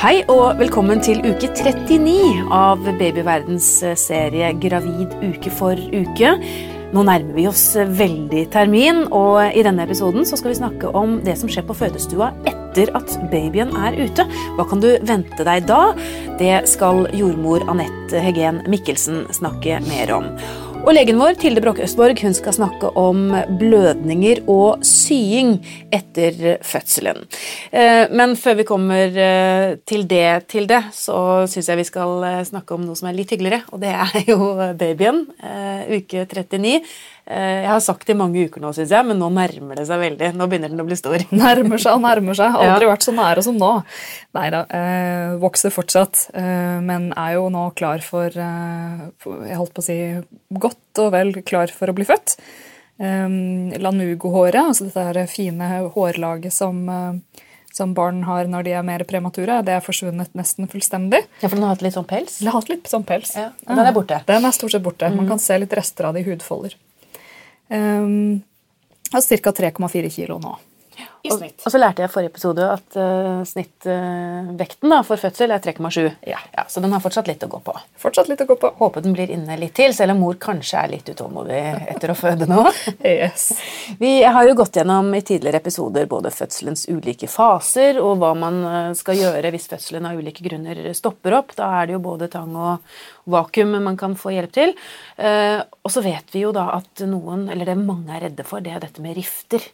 Hei og velkommen til uke 39 av Babyverdens serie Gravid uke for uke. Nå nærmer vi oss veldig termin, og i denne episoden skal vi snakke om det som skjer på fødestua etter at babyen er ute. Hva kan du vente deg da? Det skal jordmor Anette Hegen Mikkelsen snakke mer om. Og legen vår, Tilde Broch Østborg, hun skal snakke om blødninger og sying etter fødselen. Eh, men før vi kommer eh, til det, Tilde, så syns jeg vi skal eh, snakke om noe som er litt hyggeligere, og det er jo babyen. Uke 39. Jeg har sagt det i mange uker nå, syns jeg, men nå nærmer det seg veldig. Nå begynner den å bli stor. Nærmer seg og nærmer seg. Aldri ja. vært så nære som nå. Nei da, eh, vokser fortsatt, eh, men er jo nå klar for eh, Jeg holdt på å si godt og vel klar for å bli født. Um, Lanugo-håret, altså dette fine hårlaget som, som barn har når de er mer premature, det er forsvunnet nesten fullstendig. Ja, For den har hatt litt sånn pels? Den har hatt litt sånn pels. Ja, Den er borte? Den er stort sett borte. Mm. Man kan se litt rester av det i hudfolder. Um, har ca. 3,4 kilo nå. I snitt. Og, og, så lærte jeg i forrige episode at uh, snittvekten uh, for fødsel er 3,7. Ja. ja. Så den har fortsatt litt å gå på. Fortsatt litt å gå på. Håper den blir inne litt til, selv om mor kanskje er litt utålmodig etter å føde nå. yes. Vi har jo gått gjennom i tidligere episoder både fødselens ulike faser og hva man eh, skal gjøre hvis fødselen av ulike grunner stopper opp. Da er det jo både tang og vakuum man kan få hjelp til. Uh, og så vet vi jo da at noen, eller det mange er redde for, det er dette med rifter.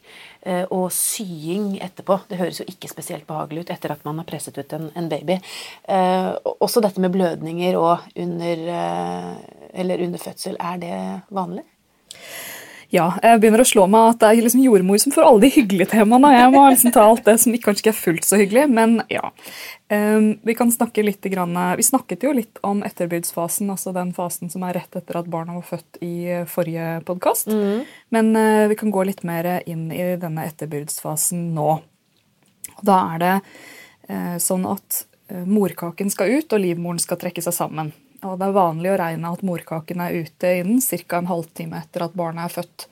Eh, og sying etterpå. Det høres jo ikke spesielt behagelig ut etter at man har presset ut en, en baby. Eh, også dette med blødninger og under, eh, under fødsel, er det vanlig? Ja, jeg begynner å slå meg at det er liksom jordmor som får alle de hyggelige temaene. Jeg må liksom ta alt det som kanskje ikke er fullt så hyggelig, men ja. Um, vi kan snakke litt grann, Vi snakket jo litt om etterbudsfasen, altså den fasen som er rett etter at barna var født i eh, forrige podkast. Mm. Men uh, vi kan gå litt mer inn i denne etterbudsfasen nå. Da er det uh, sånn at morkaken skal ut, og livmoren skal trekke seg sammen. Og det er vanlig å regne at morkaken er ute innen ca. en halvtime etter at barnet er født.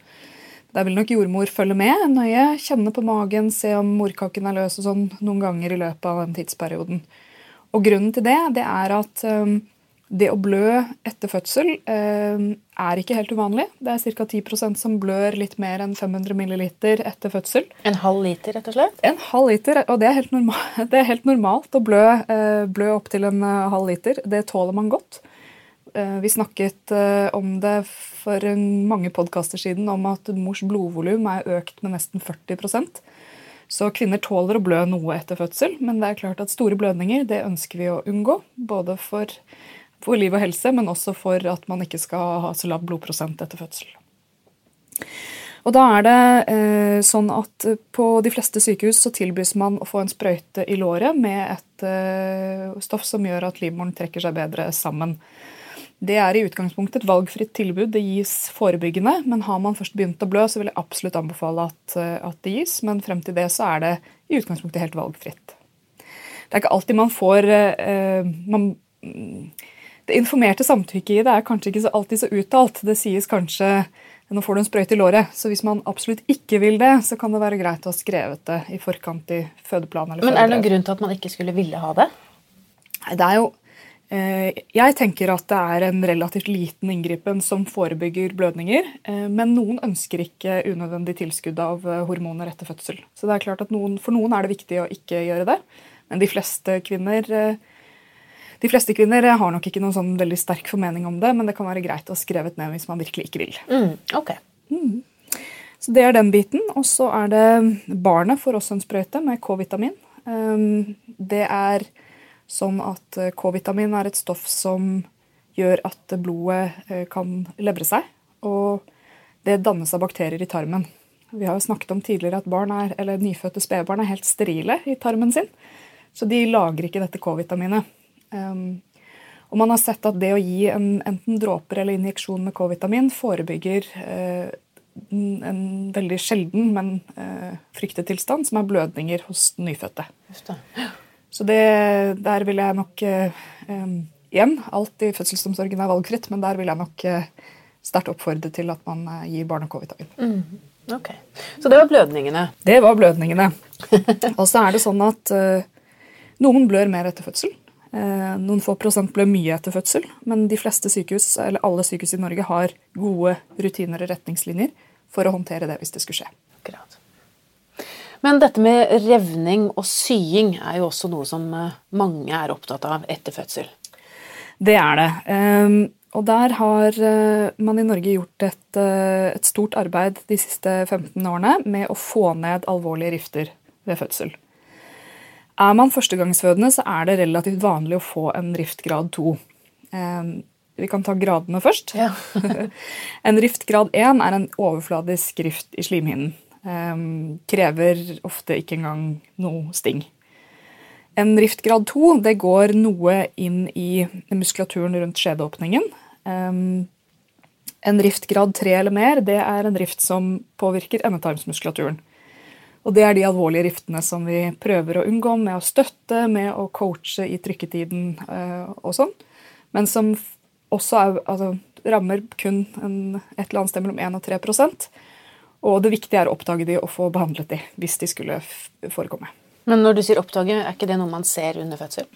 Der vil nok jordmor følge med nøye, kjenne på magen, se om morkaken er løs og sånn noen ganger i løpet av den tidsperioden. Og grunnen til det, det er at um, det å blø etter fødsel eh, er ikke helt uvanlig. Det er ca. 10% som blør litt mer enn 500 ml etter fødsel. En halv liter, rett og slett? En halv liter, og det er helt, normal, det er helt normalt å blø, eh, blø opptil en uh, halv liter. Det tåler man godt. Eh, vi snakket eh, om det for mange podkaster siden om at mors blodvolum er økt med nesten 40% så kvinner tåler å blø noe etter fødsel, men det er klart at store blødninger det ønsker vi å unngå. Både for for liv og helse, men også for at man ikke skal ha så lav blodprosent etter fødsel. Og da er det eh, sånn at På de fleste sykehus så tilbys man å få en sprøyte i låret med et eh, stoff som gjør at livmoren trekker seg bedre sammen. Det er i utgangspunktet et valgfritt tilbud. Det gis forebyggende. Men har man først begynt å blø, så vil jeg absolutt anbefale at, eh, at det gis. Men frem til det så er det i utgangspunktet helt valgfritt. Det er ikke alltid man får eh, man, det informerte samtykket i det er kanskje ikke så alltid så uttalt. Det sies kanskje nå får du en sprøyte i låret. Så hvis man absolutt ikke vil det, så kan det være greit å ha skrevet det i forkant i fødeplan. Men er det noen grunn til at man ikke skulle ville ha det? Nei, det er jo eh, jeg tenker at det er en relativt liten inngripen som forebygger blødninger. Eh, men noen ønsker ikke unødvendig tilskudd av eh, hormoner etter fødsel. Så det er klart at noen, For noen er det viktig å ikke gjøre det. Men de fleste kvinner de fleste kvinner har nok ikke noen sånn veldig sterk formening om det, men det kan være greit å ha skrevet ned hvis man virkelig ikke vil. Mm, ok. Mm. Så Det er den biten. Og så er det barnet får også en sprøyte med K-vitamin. Um, det er sånn at eh, K-vitamin er et stoff som gjør at blodet eh, kan levre seg. Og det dannes av bakterier i tarmen. Vi har jo snakket om tidligere at barn er, eller nyfødte spedbarn er helt sterile i tarmen sin. Så de lager ikke dette K-vitaminet. Um, og man har sett at det å gi en, enten dråper eller injeksjon med K-vitamin forebygger uh, en veldig sjelden, men eh, fryktet tilstand, som er blødninger hos nyfødte. Så det, der vil jeg nok uh, um, Igjen, alt i fødselsomsorgen er valgfritt, men der vil jeg nok eh, sterkt oppfordre til at man gir barnet K-vitamin. Mm. Okay. Så det var blødningene? Det var blødningene. Og så er det sånn at Noen blør mer etter fødsel. Eh, noen få prosent ble mye etter fødsel, men de fleste sykehus, eller alle sykehus i Norge har gode rutiner og retningslinjer for å håndtere det hvis det skulle skje. Akkurat. Men dette med revning og sying er jo også noe som eh, mange er opptatt av etter fødsel. Det er det. Um, og der har uh, man i Norge gjort et, et, stort arbeid de siste 15 årene med å få ned alvorlige rifter ved fødsel. Er man førstegangsfødende, så er det relativt vanlig å få en riftgrad 2. Um, vi kan ta gradene først. Ja. en riftgrad 1 er en overfladisk rift i slimhinnen. Um, krever ofte ikke engang noe sting. En riftgrad 2 det går noe inn i muskulaturen rundt skjedeåpningen. Um, en riftgrad 3 eller mer det er en rift som påvirker endetarmsmuskulaturen. Og det er de alvorlige riftene som vi prøver å unngå med å støtte, med å coache i trykketiden uh, og sånn. Men som også er, altså, rammer kun en, et eller annet sted mellom 1 og 3 Og det viktige er å oppdage de og få behandlet de hvis de skulle forekomme. Men når du sier oppdage, er ikke det noe man ser under fødsel?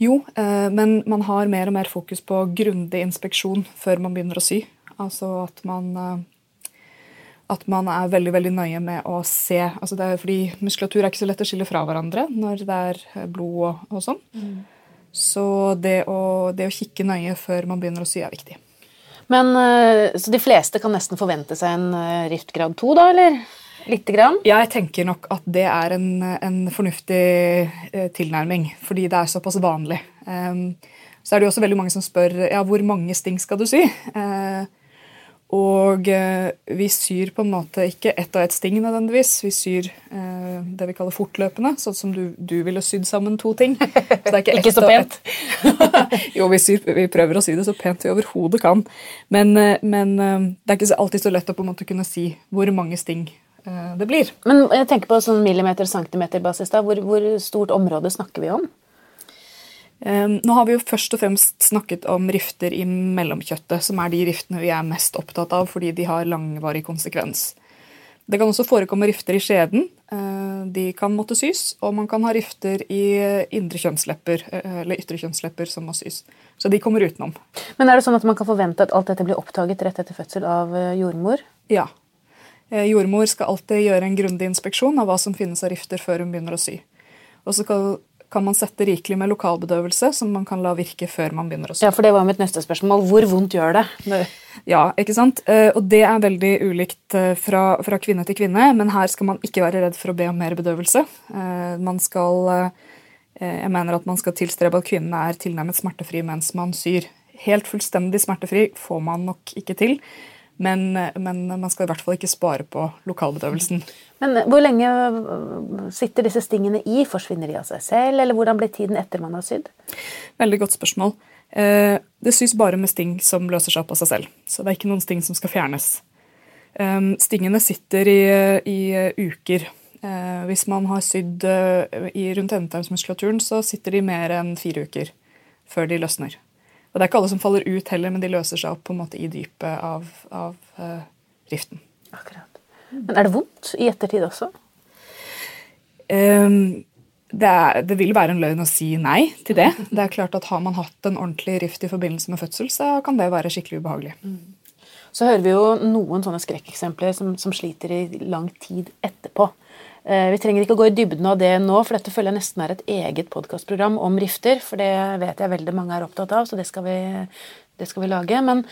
Jo, eh, men man har mer og mer fokus på grundig inspeksjon før man begynner å sy. Altså at man, eh, at man er veldig veldig nøye med å se altså det er fordi Muskulatur er ikke så lett å skille fra hverandre når det er eh, blod og, og sånn. Mm. Så det å, det å kikke nøye før man begynner å sy, er viktig. Men Så de fleste kan nesten forvente seg en riftgrad 2, da, eller? Lite grann? Jeg tenker nok at det er en, en fornuftig eh, tilnærming, fordi det er såpass vanlig. Um, så er det jo også veldig mange som spør ja, hvor mange sting skal du sy. Uh, og uh, vi syr på en måte ikke ett og ett sting nødvendigvis. Vi syr eh, det vi kaller fortløpende, sånn som du, du ville sydd sammen to ting. Så det er ikke, ikke så pent. jo, vi, syr, vi, prøver å sy det så pent vi overhodet kan. Men, men det er ikke alltid så lett å på en måte kunne si hvor mange sting Eh, det blir. Men jeg tenker på sånn millimeter-centimeter-basis. hvor, hvor, stort område snakker vi om? Um, nå har vi jo først og fremst snakket om rifter i mellomkjøttet, som er de riftene vi er mest opptatt av fordi de har langvarig konsekvens. Det kan også forekomme rifter i skjeden. Uh, de kan måtte sys. Og man kan ha rifter i indre kjønnslepper, uh, eller ytre kjønnslepper som må sys. Så de kommer utenom. Men er det sånn at man kan forvente at alt dette blir oppdaget rett etter fødsel av jordmor? Ja, Eh, jordmor skal alltid gjøre en grundig inspeksjon av hva som finnes av rifter før hun begynner å sy. Og så kan, man sette rikelig med lokalbedøvelse, som man kan la virke før man begynner å sy. Ja, for det var mitt neste spørsmål. Hvor vondt gjør det? Ja, ikke sant? Eh, og det er veldig ulikt eh, fra, fra, kvinne til kvinne, men her skal man ikke være redd for å be om mer bedøvelse. Man skal Jeg mener at man skal tilstrebe at kvinnene er tilnærmet smertefri mens man syr. Helt fullstendig smertefri får man nok ikke til. Men, men, man skal i hvert fall ikke spare på lokalbedøvelsen. Men Hvor lenge sitter disse stingene i? Forsvinner de av seg selv, eller hvordan blir tiden etter man har sydd? Veldig godt spørsmål. Eh, det sys bare med sting som løser seg opp av seg selv. Så det er ikke noen sting som skal fjernes. Eh, stingene sitter i, i uker. Eh, hvis man har sydd rundt endetarmsmuskulaturen, så sitter de mer enn fire uker før de løsner. Og det er ikke alle som faller ut heller, men de løser seg opp på en måte i dypet av, av riften. Akkurat. Men er det vondt i ettertid også? Um, det, er, det, vil være en løgn å si nei til det. Det er klart at Har man hatt en ordentlig rift i forbindelse med fødsel, så kan det være skikkelig ubehagelig. Mm. Så hører vi jo noen sånne skrekkeksempler som, som sliter i lang tid etterpå. Eh, vi trenger ikke å gå i dybden av det nå, for dette føler jeg nesten er et eget podkastprogram om rifter. For det vet jeg veldig mange er opptatt av, så det skal vi, det skal vi lage. Men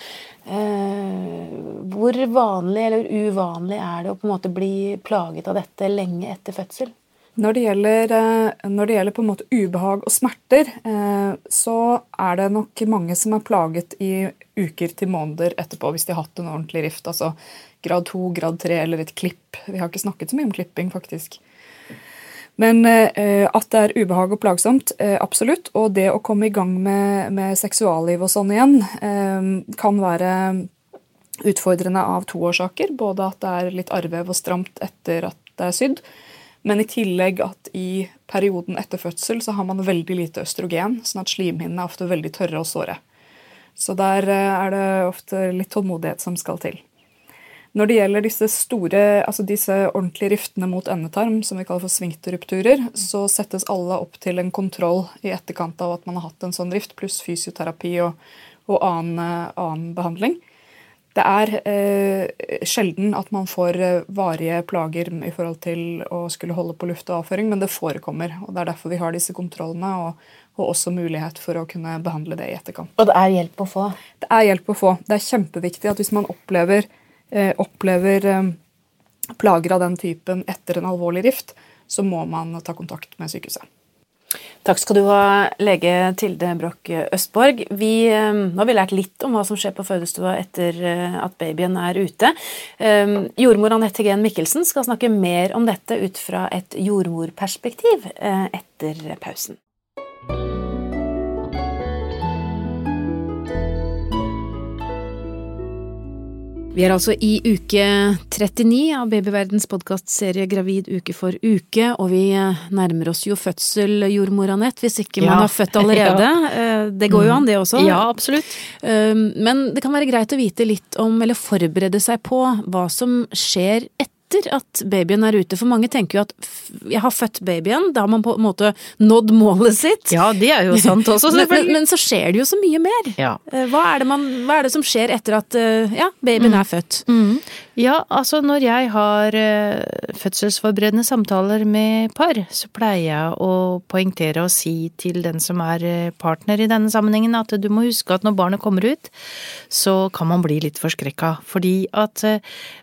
eh, hvor vanlig eller uvanlig er det å på en måte bli plaget av dette lenge etter fødsel? Når det, gjelder, eh, når det gjelder, på en måte ubehag og smerter, eh, så er det nok mange som er plaget i uker til måneder etterpå hvis de har hatt en ordentlig rift. Altså grad 2, grad 3 eller et klipp. Vi har ikke snakket så mye om klipping, faktisk. Men eh, at det er ubehag og plagsomt, eh, absolutt. Og det å komme i gang med, med seksualliv og sånn igjen eh, kan være utfordrende av to årsaker. Både at det er litt arrvev og stramt etter at det er sydd. Men i tillegg at i perioden etter fødsel så har man veldig lite østrogen, sånn at slimhinnene er ofte veldig tørre og såre. Så der er det ofte litt tålmodighet som skal til. Når det gjelder disse store, altså disse ordentlige riftene mot endetarm, som vi kaller for sfinkterrupturer, så settes alle opp til en kontroll i etterkant av at man har hatt en sånn rift, pluss fysioterapi og, og annen, annen behandling. Det er eh, sjelden at man får eh, varige plager i forhold til å skulle holde på luft og avføring, men det forekommer. og Det er derfor vi har disse kontrollene, og, og, også mulighet for å kunne behandle det i etterkant. Og det er hjelp å få? Det er hjelp å få. Det er kjempeviktig at hvis man opplever, eh, opplever eh, plager av den typen etter en alvorlig rift, så må man ta kontakt med sykehuset. Takk skal du ha, lege Tilde Broch Østborg. Vi, eh, nå har vi lært litt om hva som skjer på fødestua etter eh, at babyen er ute. Eh, jordmor Anette Gen Mikkelsen skal snakke mer om dette ut fra et jordmorperspektiv etter pausen. Vi er altså i uke 39 av Babyverdens podkastserie Gravid uke for uke, og vi nærmer oss jo fødsel, jordmor Anette, hvis ikke man ja. har født allerede. ja. Eh, det går jo an, det også. Ja, absolutt. Eh, men det kan være greit å vite litt om, eller forberede seg på, hva som skjer etter etter at babyen er ute. For mange tenker jo at jeg har født babyen, da har man på en måte nådd målet sitt. Ja, det er jo sant også, selvfølgelig. men, men, så skjer det jo så mye mer. Ja. Eh, hva, er man, hva, er det som skjer etter at eh, ja, babyen mm. er født? Mm. Ja, altså når jeg har uh, fødselsforberedende samtaler med par, så pleier jeg å poengtere og si til den som er partner i denne sammenhengen, at du må huske at når barnet kommer ut, så kan man bli litt forskrekka. Fordi at uh,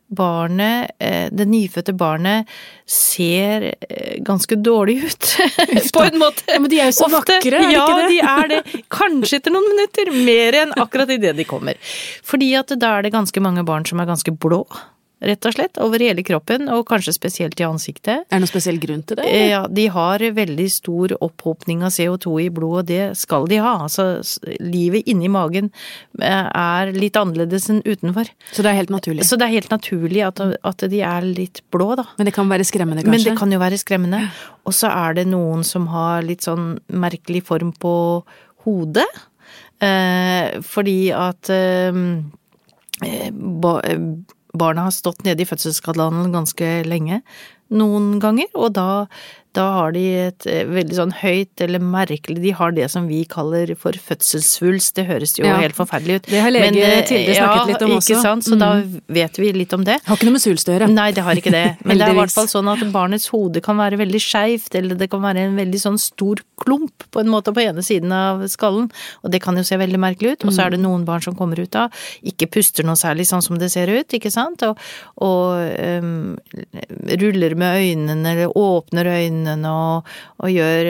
barnet, eh, det nyfødte barnet, ser eh, ganske dårlig ut, på en måte. Ja, men de er jo så Ofte. vakre, er ja, ikke det? Ja, de er det. Kanskje etter noen minutter, mer enn akkurat idet de kommer. Fordi at da er det ganske mange barn som er ganske blå rett og slett, over hele kroppen, og kanskje spesielt i ansiktet. Er det noen spesiell grunn til det? Eller? Ja, de har veldig stor opphopning av CO2 i blodet, og det skal de ha. Altså, livet inni magen eh, er litt annerledes enn utenfor. Så det er helt naturlig? Så det er helt naturlig at, at de er litt blå, da. Men det kan være skremmende, kanskje? Men det kan jo være skremmende. Og så er det noen som har litt sånn merkelig form på hodet. Eh, fordi at eh, eh barna har stått nede i fødselsskandalen ganske lenge noen ganger, og da da har de et eh, veldig sånn høyt eller merkelig De har det som vi kaller for fødselssvulst. Det høres jo ja. helt forferdelig ut. Det har lege Men, Tilde snakket ja, litt om også. Ikke sant, så mm. da vet vi litt om det. Har ikke noe med svulst å gjøre. Nei, det har ikke det. Men det er i hvert fall sånn at barnets hode kan være veldig skeivt, eller det kan være en veldig sånn stor klump på en måte på ene siden av skallen, og det kan jo se veldig merkelig ut. Og så er det noen barn som kommer ut da, ikke puster noe særlig sånn som det ser ut, ikke sant, og, og um, ruller med øynene eller åpner øynene øynene og, og, gjør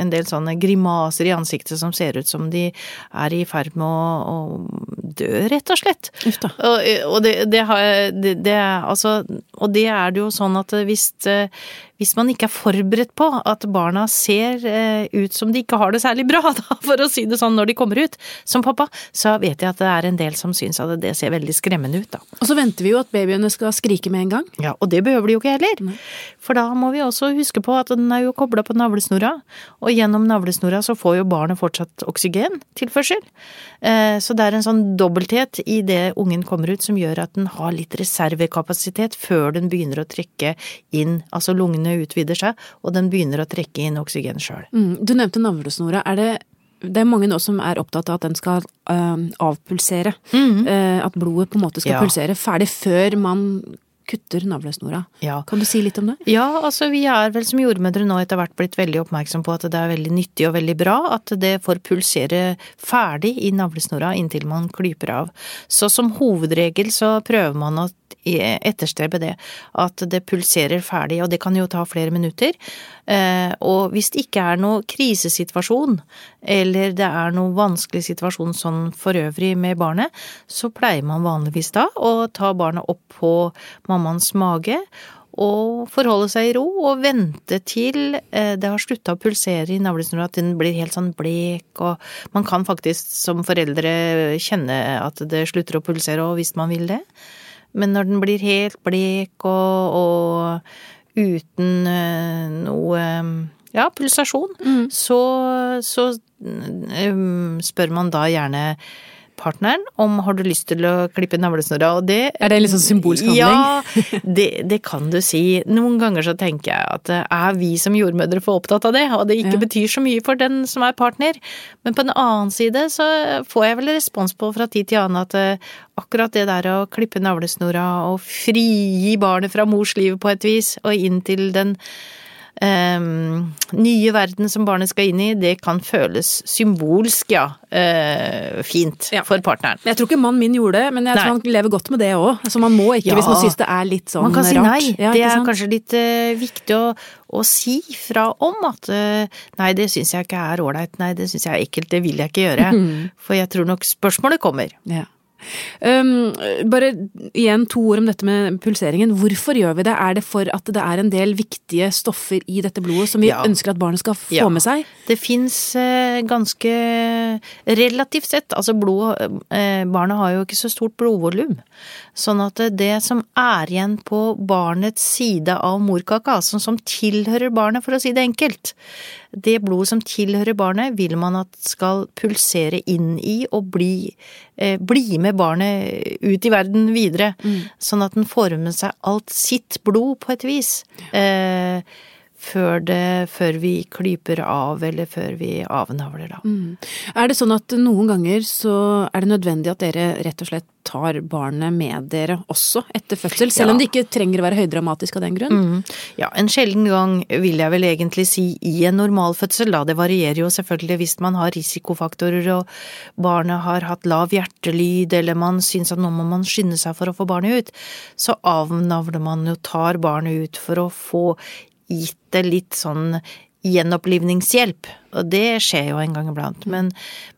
en del sånne grimaser i ansiktet som ser ut som de er i ferd med å, å dø, rett og slett. Og, og, det, det, det, det, altså, og det er det jo sånn at hvis, hvis man ikke er forberedt på at barna ser eh, ut som de ikke har det særlig bra, da, for å si det sånn, når de kommer ut, som pappa, så vet jeg at det er en del som syns at det ser veldig skremmende ut, da. Og så venter vi jo at babyene skal skrike med en gang. Ja, og det behøver de jo ikke heller. Nei. For da må vi også huske på at den er jo kobla på navlesnora, og gjennom navlesnora så får jo barnet fortsatt oksygentilførsel. Eh, så det er en sånn dobbelthet i det ungen kommer ut som gjør at den har litt reservekapasitet før den begynner å trekke inn, altså lungene utvider seg, og den begynner å trekke inn oksygen sjøl. Mm, du nevnte navlesnora. Er det det er mange nå som er opptatt av at den skal øh, avpulsere. Mm. Uh, at blodet på en måte skal ja. pulsere ferdig før man kutter navlesnora. Ja. Kan du si litt om det? Ja, altså vi er vel som jordmødre nå etter hvert blitt veldig oppmerksom på at det er veldig nyttig og veldig bra at det får pulsere ferdig i navlesnora inntil man klyper av. Så som hovedregel så prøver man å etterstrebe det. At det pulserer ferdig, og det kan jo ta flere minutter. Eh, og hvis det ikke er noe krisesituasjon, eller det er noe vanskelig situasjon sånn for øvrig med barnet, så pleier man vanligvis da å ta barnet opp på mammaens mage og forholde seg i ro og vente til eh, det har slutta å pulsere i navlesnora, at den blir helt sånn blek, og man kan faktisk som foreldre kjenne at det slutter å pulsere, og hvis man vil det. Men når den blir helt blek og, og uten uh, noe ja, pulsasjon, mm. så, så um, spør man da gjerne partneren om har du lyst til å klippe navlesnora, og det Er det litt sånn symbolsk handling? Ja, det, det kan du si. Noen ganger så tenker jeg at er vi som jordmødre for opptatt av det, og det ikke Ja. betyr så mye for den som er partner. Men på en annen side så får jeg vel respons på fra tid til annen at eh, akkurat det der å klippe navlesnora og frigi barnet fra mors liv på et vis, og inn til den nye verden som barnet skal inn i, det kan føles symbolsk, ja, eh, fint Ja. for partneren. Jeg tror ikke mannen min gjorde det, men jeg tror Nei. han lever godt med det òg. Så man må ikke, Ja. hvis man syns det er litt sånn Man kan si rart. nei. Ja, det er kanskje litt eh, viktig å, å si fra om at eh, nei, det syns jeg ikke er ålreit, nei, det syns jeg er ekkelt, det vil jeg ikke gjøre. For jeg tror nok spørsmålet kommer. Ja. Um, bare igjen to ord om dette med pulseringen. Hvorfor gjør vi det? Er det for at det er en del viktige stoffer i dette blodet som vi Ja. ønsker at barnet skal få Ja. med seg? Det fins eh, ganske relativt sett, altså blod eh, Barnet har jo ikke så stort blodvolum. Sånn at eh, det som er igjen på barnets side av morkaka, altså som tilhører barnet, for å si det enkelt, det blodet som tilhører barnet, vil man at skal pulsere inn i og bli, eh, bli med barnet ut i verden videre. Sånn at den får med seg alt sitt blod, på et vis. Eh, før, det, før vi klyper av, eller før vi avnavler, da. Er det sånn at noen ganger så er det nødvendig at dere rett og slett tar barnet med dere også etter fødsel, selv om det ikke trenger å være høydramatisk av den grunn? Mm. Ja, en sjelden gang vil jeg vel egentlig si i en normalfødsel, da. Det varierer jo selvfølgelig hvis man har risikofaktorer og barnet har hatt lav hjertelyd, eller man syns at nå må man skynde seg for å få barnet ut, så avnavler man jo, tar barnet ut for å få gitt det litt sånn gjenopplivningshjelp, og det skjer jo en gang iblant. Men,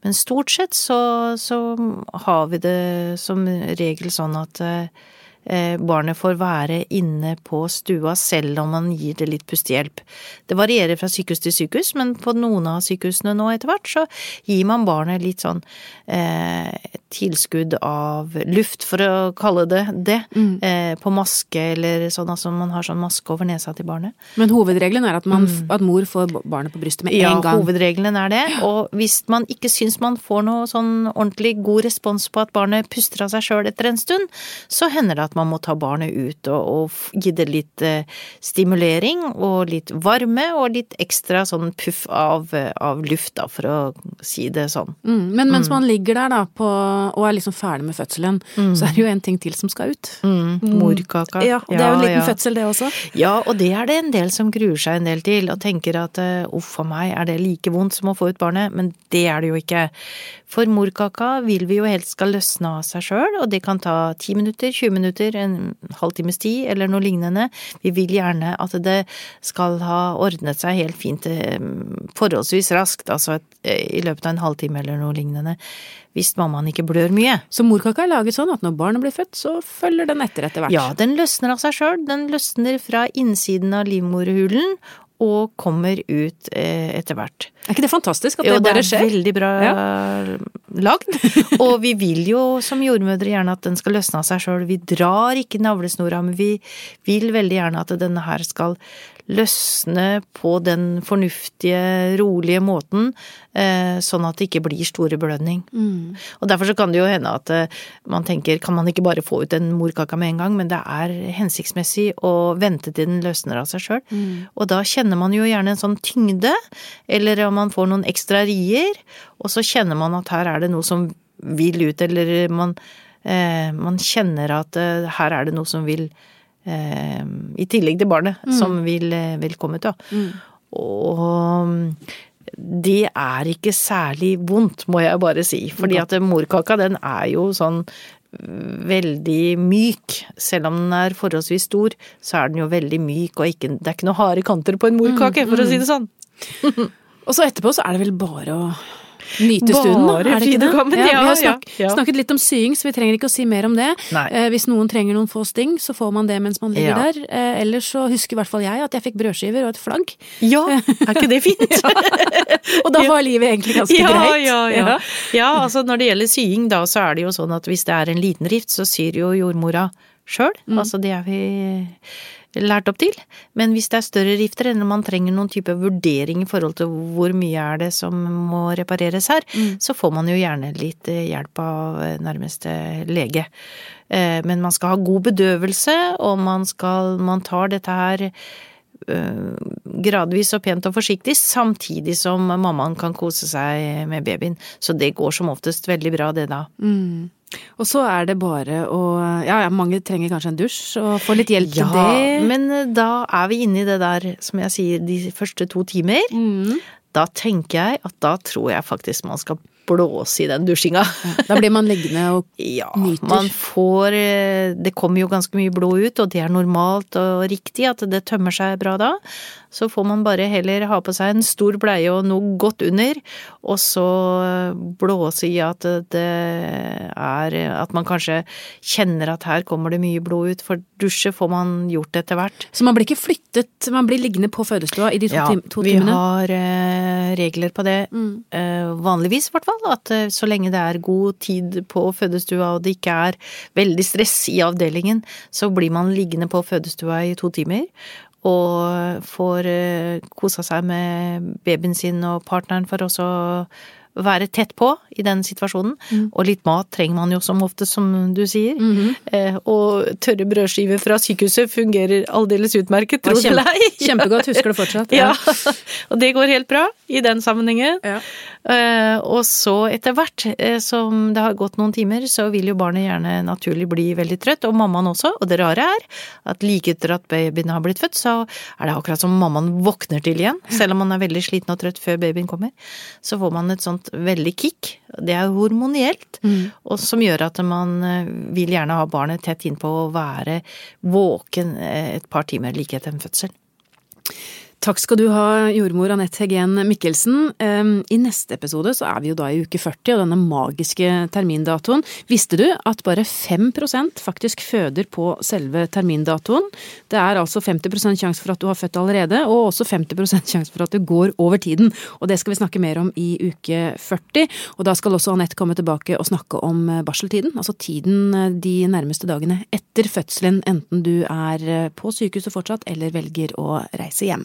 men stort sett så, så har vi det som regel sånn at eh, barnet får være inne på stua selv om man gir det litt pustehjelp. Det varierer fra sykehus til sykehus, men på noen av sykehusene nå etter hvert så gir man barnet litt sånn eh, tilskudd av luft, for å kalle det det, eh, på maske eller sånn, altså man har sånn maske over nesa til barnet. Men hovedregelen er at, man, at mor får barnet på brystet med Mm. Ja, en gang. hovedregelen er det. Og hvis man ikke syns man får noe sånn ordentlig god respons på at barnet puster av seg sjøl etter en stund, så hender det at man må ta barnet ut og, og gi det litt eh, stimulering og litt varme og litt ekstra sånn puff av, eh, av luft, da, for å si det sånn. Mm, men mens man ligger der da på, og er liksom ferdig med fødselen, så er det jo en ting til som skal ut. Mm, morkaka. Ja, det er jo en liten ja. fødsel det også. Ja, og det er det en del som gruer seg en del til, og tenker at eh, uff a meg, er det like vondt som å få ut barnet? Men det er det jo ikke. For morkaka vil vi jo helst skal løsne av seg sjøl, og det kan ta 10 minutter, 20 minutter, en halvtimes tid, eller noe lignende. Vi vil gjerne at det skal ha ordnet seg helt fint eh, forholdsvis raskt, altså et, eh, i løpet av en halvtime eller noe lignende. Hvis mammaen ikke blør mye. Så morkaka er laget sånn at når barnet blir født, så følger den etter etter hvert. Ja, den løsner av seg sjøl. Den løsner fra innsiden av livmorhulen og kommer ut eh, etter hvert. Er ikke det fantastisk at det, Jo, det det er veldig bra lagd. Og vi vil jo som jordmødre gjerne at den skal løsne av seg sjøl. Vi drar ikke navlesnora, men vi vil veldig gjerne at denne her skal løsne på den fornuftige, rolige måten, eh, sånn at det ikke blir store blødning. Og derfor så kan det jo hende at eh, man tenker kan man ikke bare få ut en morkaka med en gang, men det er hensiktsmessig å vente til den løsner av seg sjøl. Og da kjenner man jo gjerne en sånn tyngde, eller om man får noen ekstra rier, og så kjenner man at her er det noe som vil ut, eller man, eh, man kjenner at eh, her er det noe som vil eh, I tillegg til barnet, som vil, eh, vil komme ut, da. Og mm, det er ikke særlig vondt, må jeg bare si. Fordi at morkaka, den er jo sånn veldig myk. Selv om den er forholdsvis stor, så er den jo veldig myk, og ikke, det er ikke noe harde kanter på en morkake, for å si det sånn. Og så etterpå så er det vel bare å nyte stunden, da? Er det ikke det? komme, Ja, ja, vi har snak ja, snakket litt om sying, så vi trenger ikke å si mer om det. Eh, hvis noen trenger noen få sting, så får man det mens man ligger der. Eh, ellers så husker i hvert fall jeg at jeg fikk brødskiver og et flagg. Ja, er ikke det fint? Og da var livet egentlig ganske ja, greit. Ja, ja. ja, altså når det gjelder sying da, så er det jo sånn at hvis det er en liten rift, så syr jo jordmora sjøl. Altså det er vi lært opp til. Men hvis det er større rifter, eller man trenger noen type vurdering i forhold til hvor mye er det som må repareres her, mm. så får man jo gjerne litt eh, hjelp av eh, nærmeste lege. Eh, men man skal ha god bedøvelse, og man skal Man tar dette her gradvis og pent og forsiktig, samtidig som mammaen kan kose seg med babyen. Så det går som oftest veldig bra, det da. Mm. Og så er det bare å Ja, ja, mange trenger kanskje en dusj og få litt hjelp ja, til det. Men eh, da er vi inne i det der, som jeg sier, de første to timer. Mm. Da tenker jeg at da tror jeg faktisk man skal blåse i den dusjinga. da blir man liggende og ja, nyter? Man får eh, Det kommer jo ganske mye blod ut, og det er normalt og riktig at det tømmer seg bra da. Så får man bare heller ha på seg en stor bleie og noe godt under, og så blåse i at det er At man kanskje kjenner at her kommer det mye blod ut, for dusje får man gjort etter hvert. Så man blir ikke flyttet, man blir liggende på fødestua i de to, ja, tim to timene? Ja, vi har eh, regler på det. Mm. Eh, vanligvis, i hvert fall. At eh, så lenge det er god tid på fødestua og det ikke er veldig stress i avdelingen, så blir man liggende på fødestua i to timer og får eh, kosa seg med babyen sin og partneren for også være tett på i den situasjonen. Mm. Og litt mat trenger man jo som ofte, som du sier. Mm -hmm. eh, og tørre brødskiver fra sykehuset fungerer aldeles utmerket, tro det eller ei. Kjempegodt, husker du fortsatt. Ja. ja. og det går helt bra i den sammenhengen. Ja. Eh, og så etter hvert eh, som det har gått noen timer, så vil jo barnet gjerne naturlig bli veldig trøtt, og mammaen også. Og det rare er at like etter at babyen har blitt født, så er det akkurat som mammaen våkner til igjen. Selv om man er veldig sliten og trøtt før babyen kommer. Så får man et sånt veldig kick. Det er hormonielt, mm. og som gjør at man eh, vil gjerne ha barnet tett innpå og være våken eh, et par timer like etter en fødsel. Takk skal du ha, jordmor Anette Hegen Mikkelsen. I neste episode så er vi jo da i uke 40 og denne magiske termindatoen. Visste du at bare 5% faktisk føder på selve termindatoen? Det er altså 50% sjanse for at du har født allerede, og også 50% sjanse for at du går over tiden. Og det skal vi snakke mer om i uke 40. Og da skal også Anette komme tilbake og snakke om eh, barseltiden, altså tiden eh, de nærmeste dagene etter fødselen, enten du er eh, på sykehuset fortsatt eller velger å reise hjem.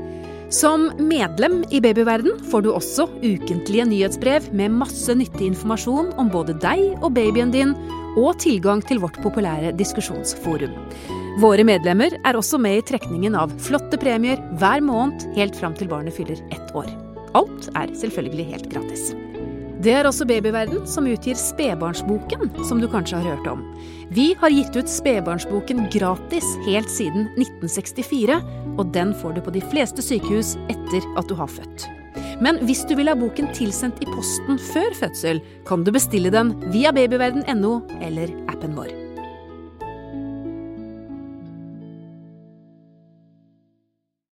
Som medlem i Babyverden får du også ukentlige nyhetsbrev med masse nyttig informasjon om både deg og babyen din, og tilgang til vårt populære diskusjonsforum. Våre medlemmer er også med i trekningen av flotte premier hver måned helt fram til barnet fyller ett år. Alt er selvfølgelig helt gratis. Det er også Babyverden som utgir Spedbarnsboken, som du kanskje har hørt om. Vi har gitt ut Spedbarnsboken gratis helt siden 1964, og den får du på de fleste sykehus etter at du har født. Men hvis du vil ha boken tilsendt i posten før fødsel, kan du bestille den via babyverden.no eller appen vår.